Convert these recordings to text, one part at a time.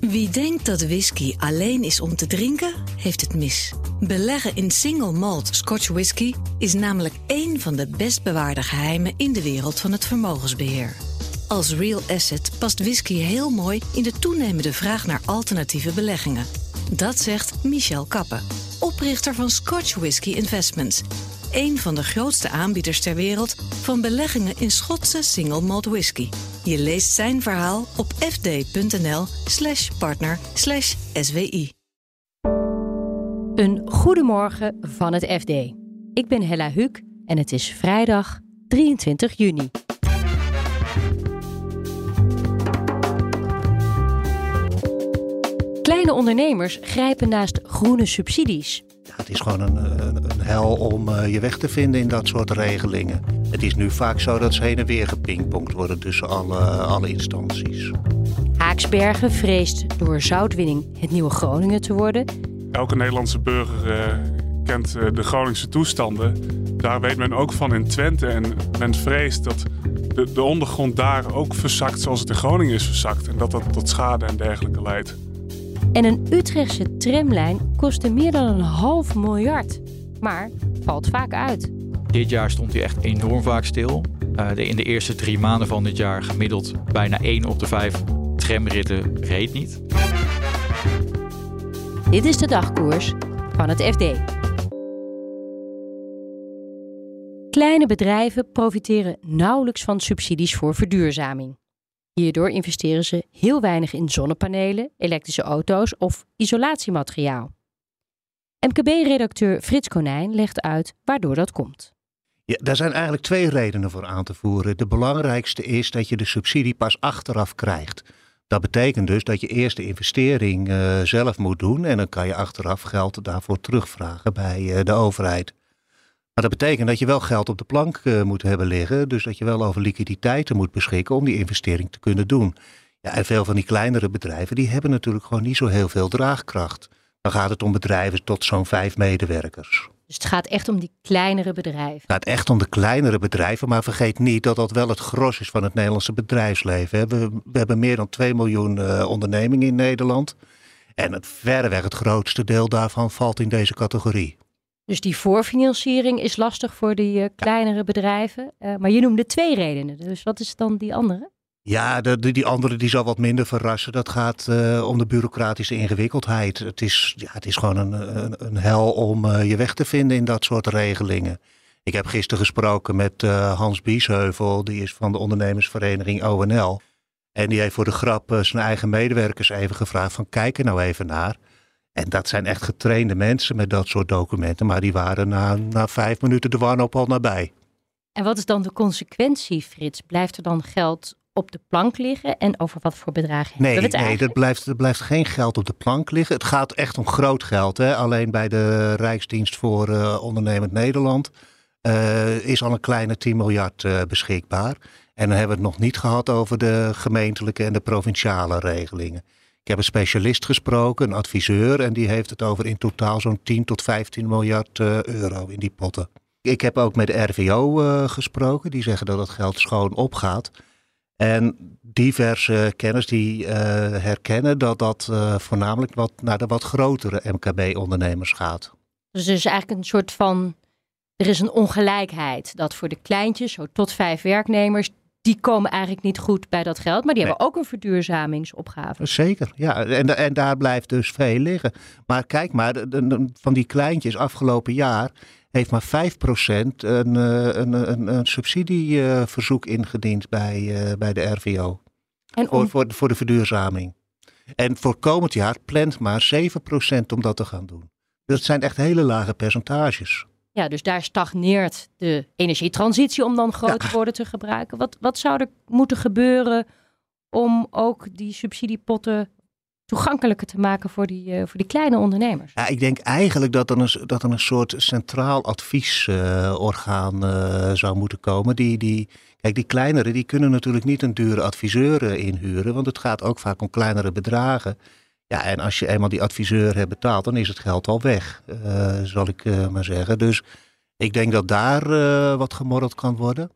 Wie denkt dat whisky alleen is om te drinken, heeft het mis. Beleggen in single malt Scotch whisky is namelijk één van de best bewaarde geheimen in de wereld van het vermogensbeheer. Als real asset past whisky heel mooi in de toenemende vraag naar alternatieve beleggingen. Dat zegt Michel Kappen, oprichter van Scotch Whisky Investments. Een van de grootste aanbieders ter wereld van beleggingen in Schotse single malt whisky. Je leest zijn verhaal op partner slash SWI. Een goedemorgen van het FD. Ik ben Hella Huuk en het is vrijdag 23 juni. Kleine ondernemers grijpen naast groene subsidies. Het is gewoon een, een, een hel om uh, je weg te vinden in dat soort regelingen. Het is nu vaak zo dat ze heen en weer gepingpongd worden tussen alle, alle instanties. Haaksbergen vreest door zoutwinning het nieuwe Groningen te worden. Elke Nederlandse burger uh, kent uh, de Groningse toestanden. Daar weet men ook van in Twente. En men vreest dat de, de ondergrond daar ook verzakt zoals het in Groningen is verzakt. En dat dat tot schade en dergelijke leidt. En een Utrechtse tramlijn kostte meer dan een half miljard. Maar valt vaak uit. Dit jaar stond hij echt enorm vaak stil. Uh, de, in de eerste drie maanden van dit jaar gemiddeld bijna 1 op de 5 tramritten reed niet. Dit is de dagkoers van het FD. Kleine bedrijven profiteren nauwelijks van subsidies voor verduurzaming. Hierdoor investeren ze heel weinig in zonnepanelen, elektrische auto's of isolatiemateriaal. MKB-redacteur Frits Konijn legt uit waardoor dat komt. Ja, daar zijn eigenlijk twee redenen voor aan te voeren. De belangrijkste is dat je de subsidie pas achteraf krijgt. Dat betekent dus dat je eerst de investering uh, zelf moet doen en dan kan je achteraf geld daarvoor terugvragen bij uh, de overheid. Maar dat betekent dat je wel geld op de plank uh, moet hebben liggen. Dus dat je wel over liquiditeiten moet beschikken om die investering te kunnen doen. Ja, en veel van die kleinere bedrijven die hebben natuurlijk gewoon niet zo heel veel draagkracht. Dan gaat het om bedrijven tot zo'n vijf medewerkers. Dus het gaat echt om die kleinere bedrijven. Het gaat echt om de kleinere bedrijven, maar vergeet niet dat dat wel het gros is van het Nederlandse bedrijfsleven. We, we hebben meer dan 2 miljoen uh, ondernemingen in Nederland. En het verreweg het grootste deel daarvan valt in deze categorie. Dus die voorfinanciering is lastig voor die uh, kleinere ja. bedrijven. Uh, maar je noemde twee redenen. Dus wat is dan die andere? Ja, de, de, die andere die zal wat minder verrassen. Dat gaat uh, om de bureaucratische ingewikkeldheid. Het is, ja, het is gewoon een, een, een hel om je weg te vinden in dat soort regelingen. Ik heb gisteren gesproken met Hans Biesheuvel. Die is van de ondernemersvereniging ONL. En die heeft voor de grap zijn eigen medewerkers even gevraagd van kijk er nou even naar. En dat zijn echt getrainde mensen met dat soort documenten. Maar die waren na, na vijf minuten de wanhoop al nabij. En wat is dan de consequentie, Frits? Blijft er dan geld op de plank liggen? En over wat voor bedragen nee, hebben we het Nee, er blijft, er blijft geen geld op de plank liggen. Het gaat echt om groot geld. Hè? Alleen bij de Rijksdienst voor uh, Ondernemend Nederland uh, is al een kleine 10 miljard uh, beschikbaar. En dan hebben we het nog niet gehad over de gemeentelijke en de provinciale regelingen. Ik heb een specialist gesproken, een adviseur, en die heeft het over in totaal zo'n 10 tot 15 miljard uh, euro in die potten. Ik heb ook met de RVO uh, gesproken, die zeggen dat het geld schoon opgaat. En diverse kenners die uh, herkennen dat dat voornamelijk wat naar de wat grotere MKB-ondernemers gaat. Dus is eigenlijk een soort van, er is een ongelijkheid dat voor de kleintjes, zo tot vijf werknemers, die komen eigenlijk niet goed bij dat geld. Maar die nee. hebben ook een verduurzamingsopgave. Zeker, ja. En, en daar blijft dus veel liggen. Maar kijk maar, de, de, van die kleintjes afgelopen jaar heeft maar 5% een, een, een, een subsidieverzoek ingediend bij, uh, bij de RVO. En om... voor, voor, voor de verduurzaming. En voor komend jaar plant maar 7% om dat te gaan doen. Dat zijn echt hele lage percentages. Ja, dus daar stagneert de energietransitie om dan grote ja. woorden te gebruiken. Wat, wat zou er moeten gebeuren om ook die subsidiepotten toegankelijker te maken voor die, uh, voor die kleine ondernemers? Ja, ik denk eigenlijk dat er een, dat er een soort centraal adviesorgaan uh, uh, zou moeten komen. Die, die, kijk, die kleinere die kunnen natuurlijk niet een dure adviseur inhuren, want het gaat ook vaak om kleinere bedragen. Ja, en als je eenmaal die adviseur hebt betaald, dan is het geld al weg, uh, zal ik uh, maar zeggen. Dus ik denk dat daar uh, wat gemorreld kan worden.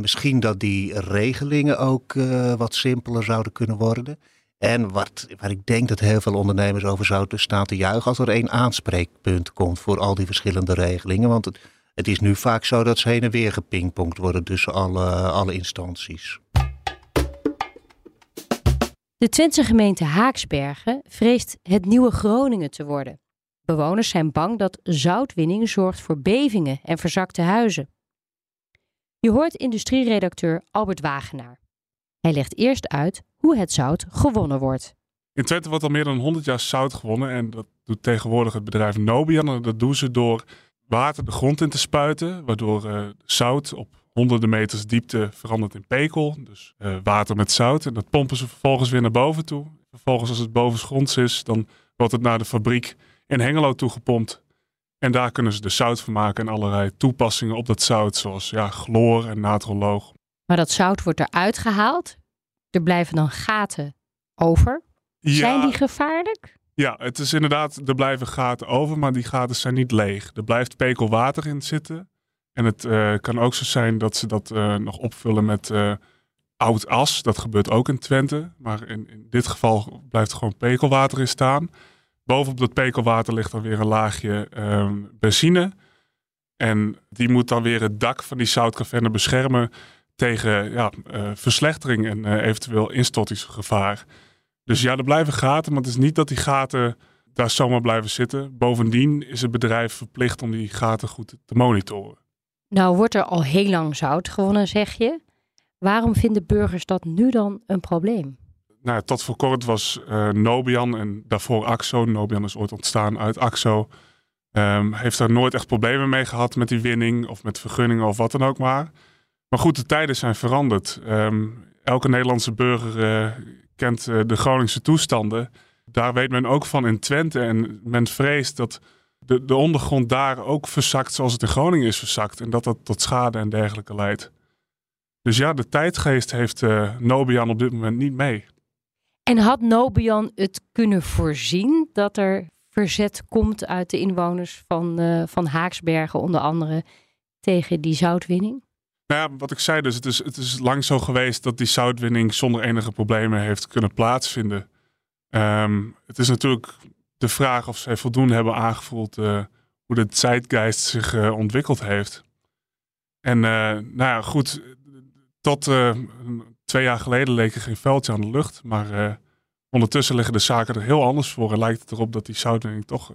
misschien dat die regelingen ook wat simpeler zouden kunnen worden. En wat, waar ik denk dat heel veel ondernemers over zouden staan te juichen als er één aanspreekpunt komt voor al die verschillende regelingen. Want het, het is nu vaak zo dat ze heen en weer gepingpongd worden tussen alle, alle instanties. De Twentse gemeente Haaksbergen vreest het nieuwe Groningen te worden. Bewoners zijn bang dat zoutwinning zorgt voor bevingen en verzakte huizen. Je hoort industrieredacteur Albert Wagenaar. Hij legt eerst uit hoe het zout gewonnen wordt. In Twente wordt al meer dan 100 jaar zout gewonnen en dat doet tegenwoordig het bedrijf Nobian. Dat doen ze door water de grond in te spuiten, waardoor uh, zout op honderden meters diepte verandert in pekel. Dus uh, water met zout. En dat pompen ze vervolgens weer naar boven toe. Vervolgens als het bovensgronds is, dan wordt het naar de fabriek in Hengelo toegepompt. En daar kunnen ze de zout van maken en allerlei toepassingen op dat zout, zoals ja, chloor en natroloog. Maar dat zout wordt eruit gehaald. Er blijven dan gaten over. Zijn die gevaarlijk? Ja, het is inderdaad, er blijven gaten over, maar die gaten zijn niet leeg. Er blijft pekel water in zitten. En het uh, kan ook zo zijn dat ze dat uh, nog opvullen met uh, oud as. Dat gebeurt ook in Twente. Maar in, in, dit geval blijft er gewoon pekelwater in staan. Bovenop dat pekelwater ligt dan weer een laagje ehm, benzine. En die moet dan weer het dak van die zoutkaverne beschermen tegen ja, verslechtering en eventueel instortingsgevaar. Dus ja, er blijven gaten, maar het is niet dat die gaten daar zomaar blijven zitten. Bovendien is het bedrijf verplicht om die gaten goed te monitoren. Nou wordt er al heel lang zout gewonnen, zeg je. Waarom vinden burgers dat nu dan een probleem? Nou, tot voor kort was uh, Nobian en daarvoor Axo. Nobian is ooit ontstaan uit Axo. Um, heeft daar nooit echt problemen mee gehad met die winning of met vergunningen of wat dan ook maar. Maar goed, de tijden zijn veranderd. Um, elke Nederlandse burger uh, kent uh, de Groningse toestanden. Daar weet men ook van in Twente. En men vreest dat de, de ondergrond daar ook verzakt zoals het in Groningen is verzakt. En dat dat tot schade en dergelijke leidt. Dus ja, de tijdgeest heeft uh, Nobian op dit moment niet mee. En had Nobian het kunnen voorzien dat er verzet komt uit de inwoners van, uh, van Haaksbergen onder andere tegen die zoutwinning? Nou ja, wat ik zei dus, het is, het is lang zo geweest dat die zoutwinning zonder enige problemen heeft kunnen plaatsvinden. Um, het is natuurlijk de vraag of zij voldoende hebben aangevoeld uh, hoe de zeitgeist zich uh, ontwikkeld heeft. En uh, nou ja, goed, tot twee jaar geleden leek er geen veldje aan de lucht. Maar ondertussen liggen de zaken er heel anders voor. En lijkt het erop dat die zoutwinning toch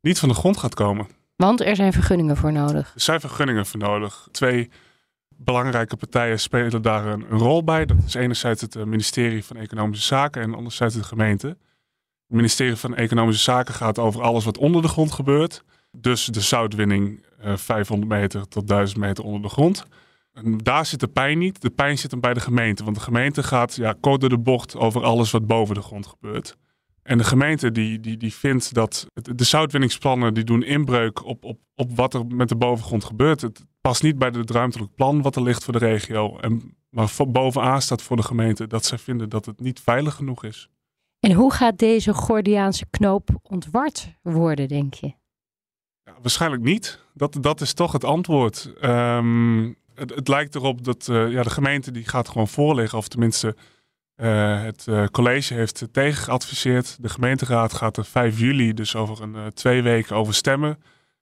niet van de grond gaat komen. Want er zijn vergunningen voor nodig. Er zijn vergunningen voor nodig. Twee belangrijke partijen spelen daar een, een, rol bij. Dat is enerzijds het ministerie van Economische Zaken en anderzijds de gemeente. Het ministerie van Economische Zaken gaat over alles wat onder de grond gebeurt. Dus de zoutwinning uh, 500 meter tot 1000 meter onder de grond. En daar zit de pijn niet. De pijn zit hem bij de gemeente. Want de gemeente gaat ja, kort door de bocht over alles wat boven de grond gebeurt. En de gemeente die, die, die vindt dat de zoutwinningsplannen die doen inbreuk op, op, op wat er met de bovengrond gebeurt. Het past niet bij het ruimtelijk plan wat er ligt voor de regio. En, maar bovenaan staat voor de gemeente dat zij vinden dat het niet veilig genoeg is. En hoe gaat deze Gordiaanse knoop ontward worden, denk je? Ja, waarschijnlijk niet. Dat, dat is toch het antwoord. Um, het, lijkt erop dat uh, ja, de gemeente die gaat gewoon voorliggen, of tenminste uh, het uh, college heeft tegen geadviseerd. De gemeenteraad gaat er 5 juli, dus over een twee weken, over stemmen.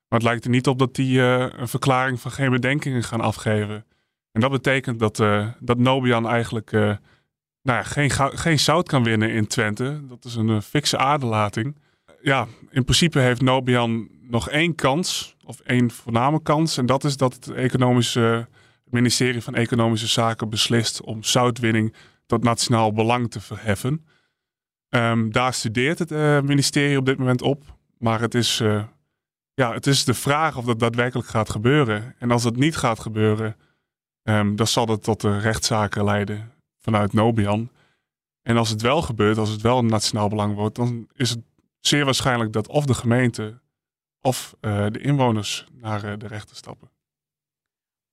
Maar het lijkt er niet op dat die een verklaring van geen bedenkingen gaan afgeven. En dat betekent dat, dat Nobian eigenlijk nou geen, geen zout kan winnen in Twente. Dat is een uh, fikse aderlating. Ja, in principe heeft Nobian nog één kans, of één voorname kans. En dat is dat het, economische, ministerie van Economische Zaken beslist om zoutwinning tot nationaal belang te verheffen. Um, daar studeert het uh, ministerie op dit moment op. Maar het is, uh, ja, het is de vraag of dat daadwerkelijk gaat gebeuren. En als dat niet gaat gebeuren, um, dan zal dat tot de rechtszaken leiden vanuit Nobian. En als het wel gebeurt, als het wel een nationaal belang wordt, dan is het zeer waarschijnlijk dat of de gemeente of uh, de inwoners naar uh, de rechter stappen.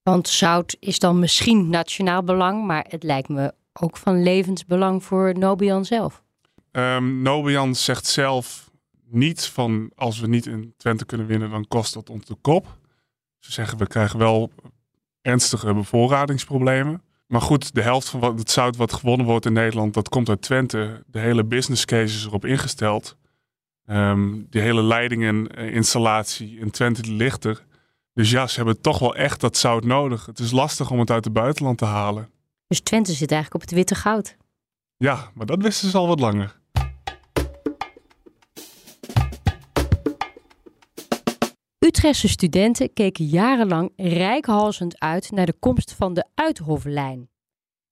Want zout is dan misschien nationaal belang, maar het lijkt me ook van levensbelang voor Nobian zelf. Um, Nobian zegt zelf niet van als we niet in Twente kunnen winnen, dan kost dat ons de kop. Ze zeggen we krijgen wel ernstige bevoorradingsproblemen. Maar goed, de helft van wat, het zout wat gewonnen wordt in Nederland, dat komt uit Twente. De hele business case is erop ingesteld. Um, die hele leidingeninstallatie in Twente die ligt er. Dus ja, ze hebben toch wel echt dat zout nodig. Het is lastig om het uit het buitenland te halen. Dus Twente zit eigenlijk op het witte goud. Ja, maar dat wisten ze al wat langer. Utrechtse studenten keken jarenlang rijkhalsend uit naar de komst van de Uithoflijn.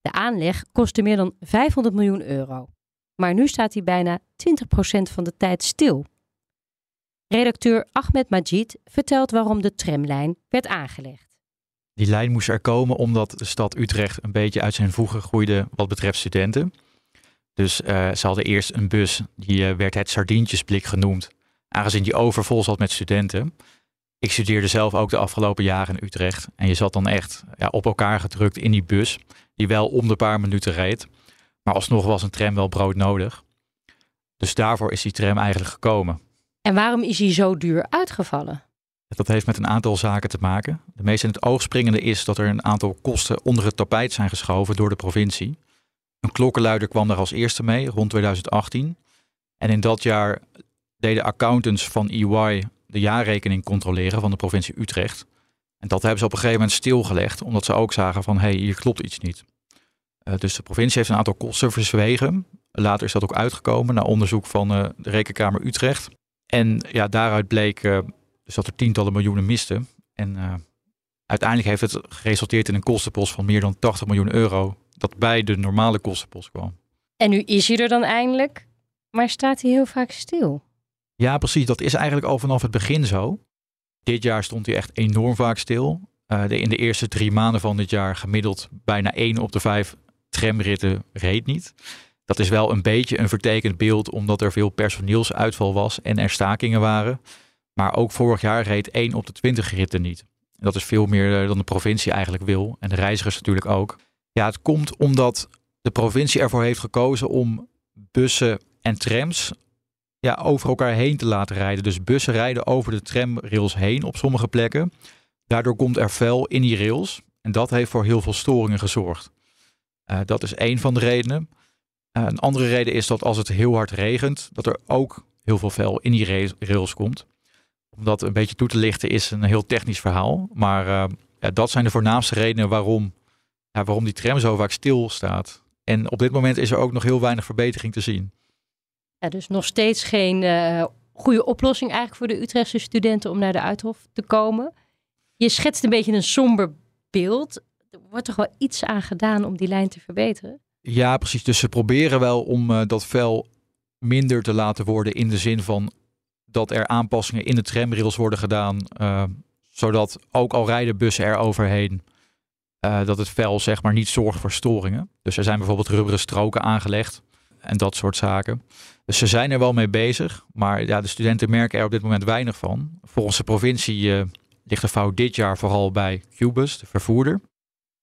De aanleg kostte meer dan 500 miljoen euro. Maar nu staat hij bijna 20% van de tijd stil. Redacteur Ahmed Majid vertelt waarom de tramlijn werd aangelegd. Die lijn moest er komen omdat de stad Utrecht een beetje uit zijn voegen groeide wat betreft studenten. Dus uh, ze hadden eerst een bus, die uh, werd het sardientjesblik genoemd, aangezien die overvol zat met studenten. Ik studeerde zelf ook de afgelopen jaren in Utrecht. En je zat dan echt ja, op elkaar gedrukt in die bus, die wel om de paar minuten reed. Maar alsnog was een tram wel brood nodig. Dus daarvoor is die tram eigenlijk gekomen. En waarom is hij zo duur uitgevallen? Dat heeft met een aantal zaken te maken. De meest in het oog springende is dat er een aantal kosten onder het tapijt zijn geschoven door de provincie. Een klokkenluider kwam daar als eerste mee rond 2018. En in dat jaar deden accountants van EY de jaarrekening controleren van de provincie Utrecht. En dat hebben ze op een gegeven moment stilgelegd, omdat ze ook zagen van hé, hey, hier klopt iets niet. Uh, dus de provincie heeft een aantal kosten verzwegen. Later is dat ook uitgekomen na onderzoek van uh, de Rekenkamer Utrecht. En ja, daaruit bleek uh, dus dat er tientallen miljoenen misten. En uiteindelijk heeft het geresulteerd in een kostenpost van meer dan 80 miljoen euro, dat bij de normale kostenpost kwam. En nu is hij er dan eindelijk, maar staat hij heel vaak stil? Ja, precies. Dat is eigenlijk al vanaf het begin zo. Dit jaar stond hij echt enorm vaak stil. Uh, de, in de eerste drie maanden van dit jaar gemiddeld bijna één op de vijf tramritten reed niet. Dat is wel een beetje een vertekend beeld, omdat er veel personeelsuitval was en er stakingen waren. Maar ook vorig jaar reed één op de twintig ritten niet. Dat is veel meer eh, dan de provincie eigenlijk wil. En de reizigers natuurlijk ook. Ja, het komt omdat de provincie ervoor heeft gekozen om bussen en trams ja, over elkaar heen te laten rijden. Dus bussen rijden over de tramrails heen op sommige plekken. Daardoor komt er vuil in die rails. En dat heeft voor heel veel storingen gezorgd. Uh, dat is één van de redenen. Uh, een andere reden is dat als het heel hard regent, dat er ook heel veel vuil in die rails komt. Om dat een beetje toe te lichten is een heel technisch verhaal. Maar uh, ja, dat zijn de voornaamste redenen waarom, ja, waarom die tram zo vaak stilstaat. En op dit moment is er ook nog heel weinig verbetering te zien. Dus nog steeds geen uh, goede oplossing eigenlijk voor de Utrechtse studenten om naar de Uithof te komen. Je schetst een beetje een somber beeld. Er wordt toch wel iets aan gedaan om die lijn te verbeteren? Ja, precies. Dus ze proberen wel om uh, dat vel minder te laten worden in de zin van dat er aanpassingen in de tramrails worden gedaan, uh, zodat ook al rijden bussen er overheen, dat het vel zeg maar niet zorgt voor storingen. Dus er zijn bijvoorbeeld rubberen stroken aangelegd en dat soort zaken. Dus ze zijn er wel mee bezig, maar ja, de studenten merken er op dit moment weinig van. Volgens de provincie uh, ligt de fout dit jaar vooral bij Cubus, de vervoerder.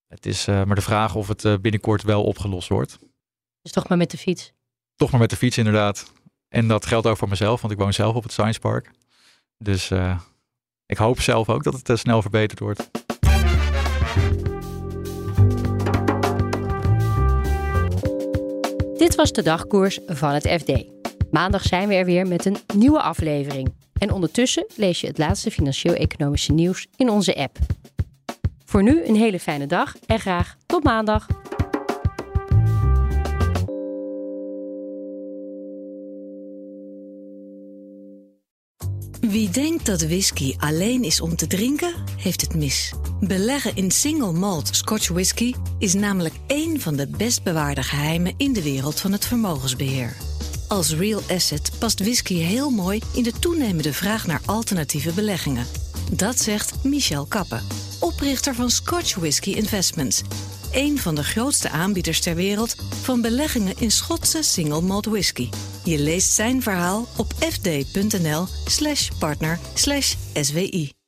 Het is uh, maar de vraag of het uh, binnenkort wel opgelost wordt. Dus toch maar met de fiets? Toch maar met de fiets, inderdaad. En dat geldt ook voor mezelf, want ik woon zelf op het Science Park. Dus ik hoop zelf ook dat het snel verbeterd wordt. Dit was de dagkoers van het FD. Maandag zijn we er weer met een nieuwe aflevering. En ondertussen lees je het laatste financieel-economische nieuws in onze app. Voor nu een hele fijne dag en graag tot maandag. Wie denkt dat whisky alleen is om te drinken, heeft het mis. Beleggen in single malt Scotch whisky is namelijk één van de best bewaarde geheimen in de wereld van het vermogensbeheer. Als real asset past whisky heel mooi in de toenemende vraag naar alternatieve beleggingen. Dat zegt Michel Kappen, oprichter van Scotch Whisky Investments. Een van de grootste aanbieders ter wereld van beleggingen in Schotse single malt whisky. Je leest zijn verhaal op fd.nl/slash partner/swi.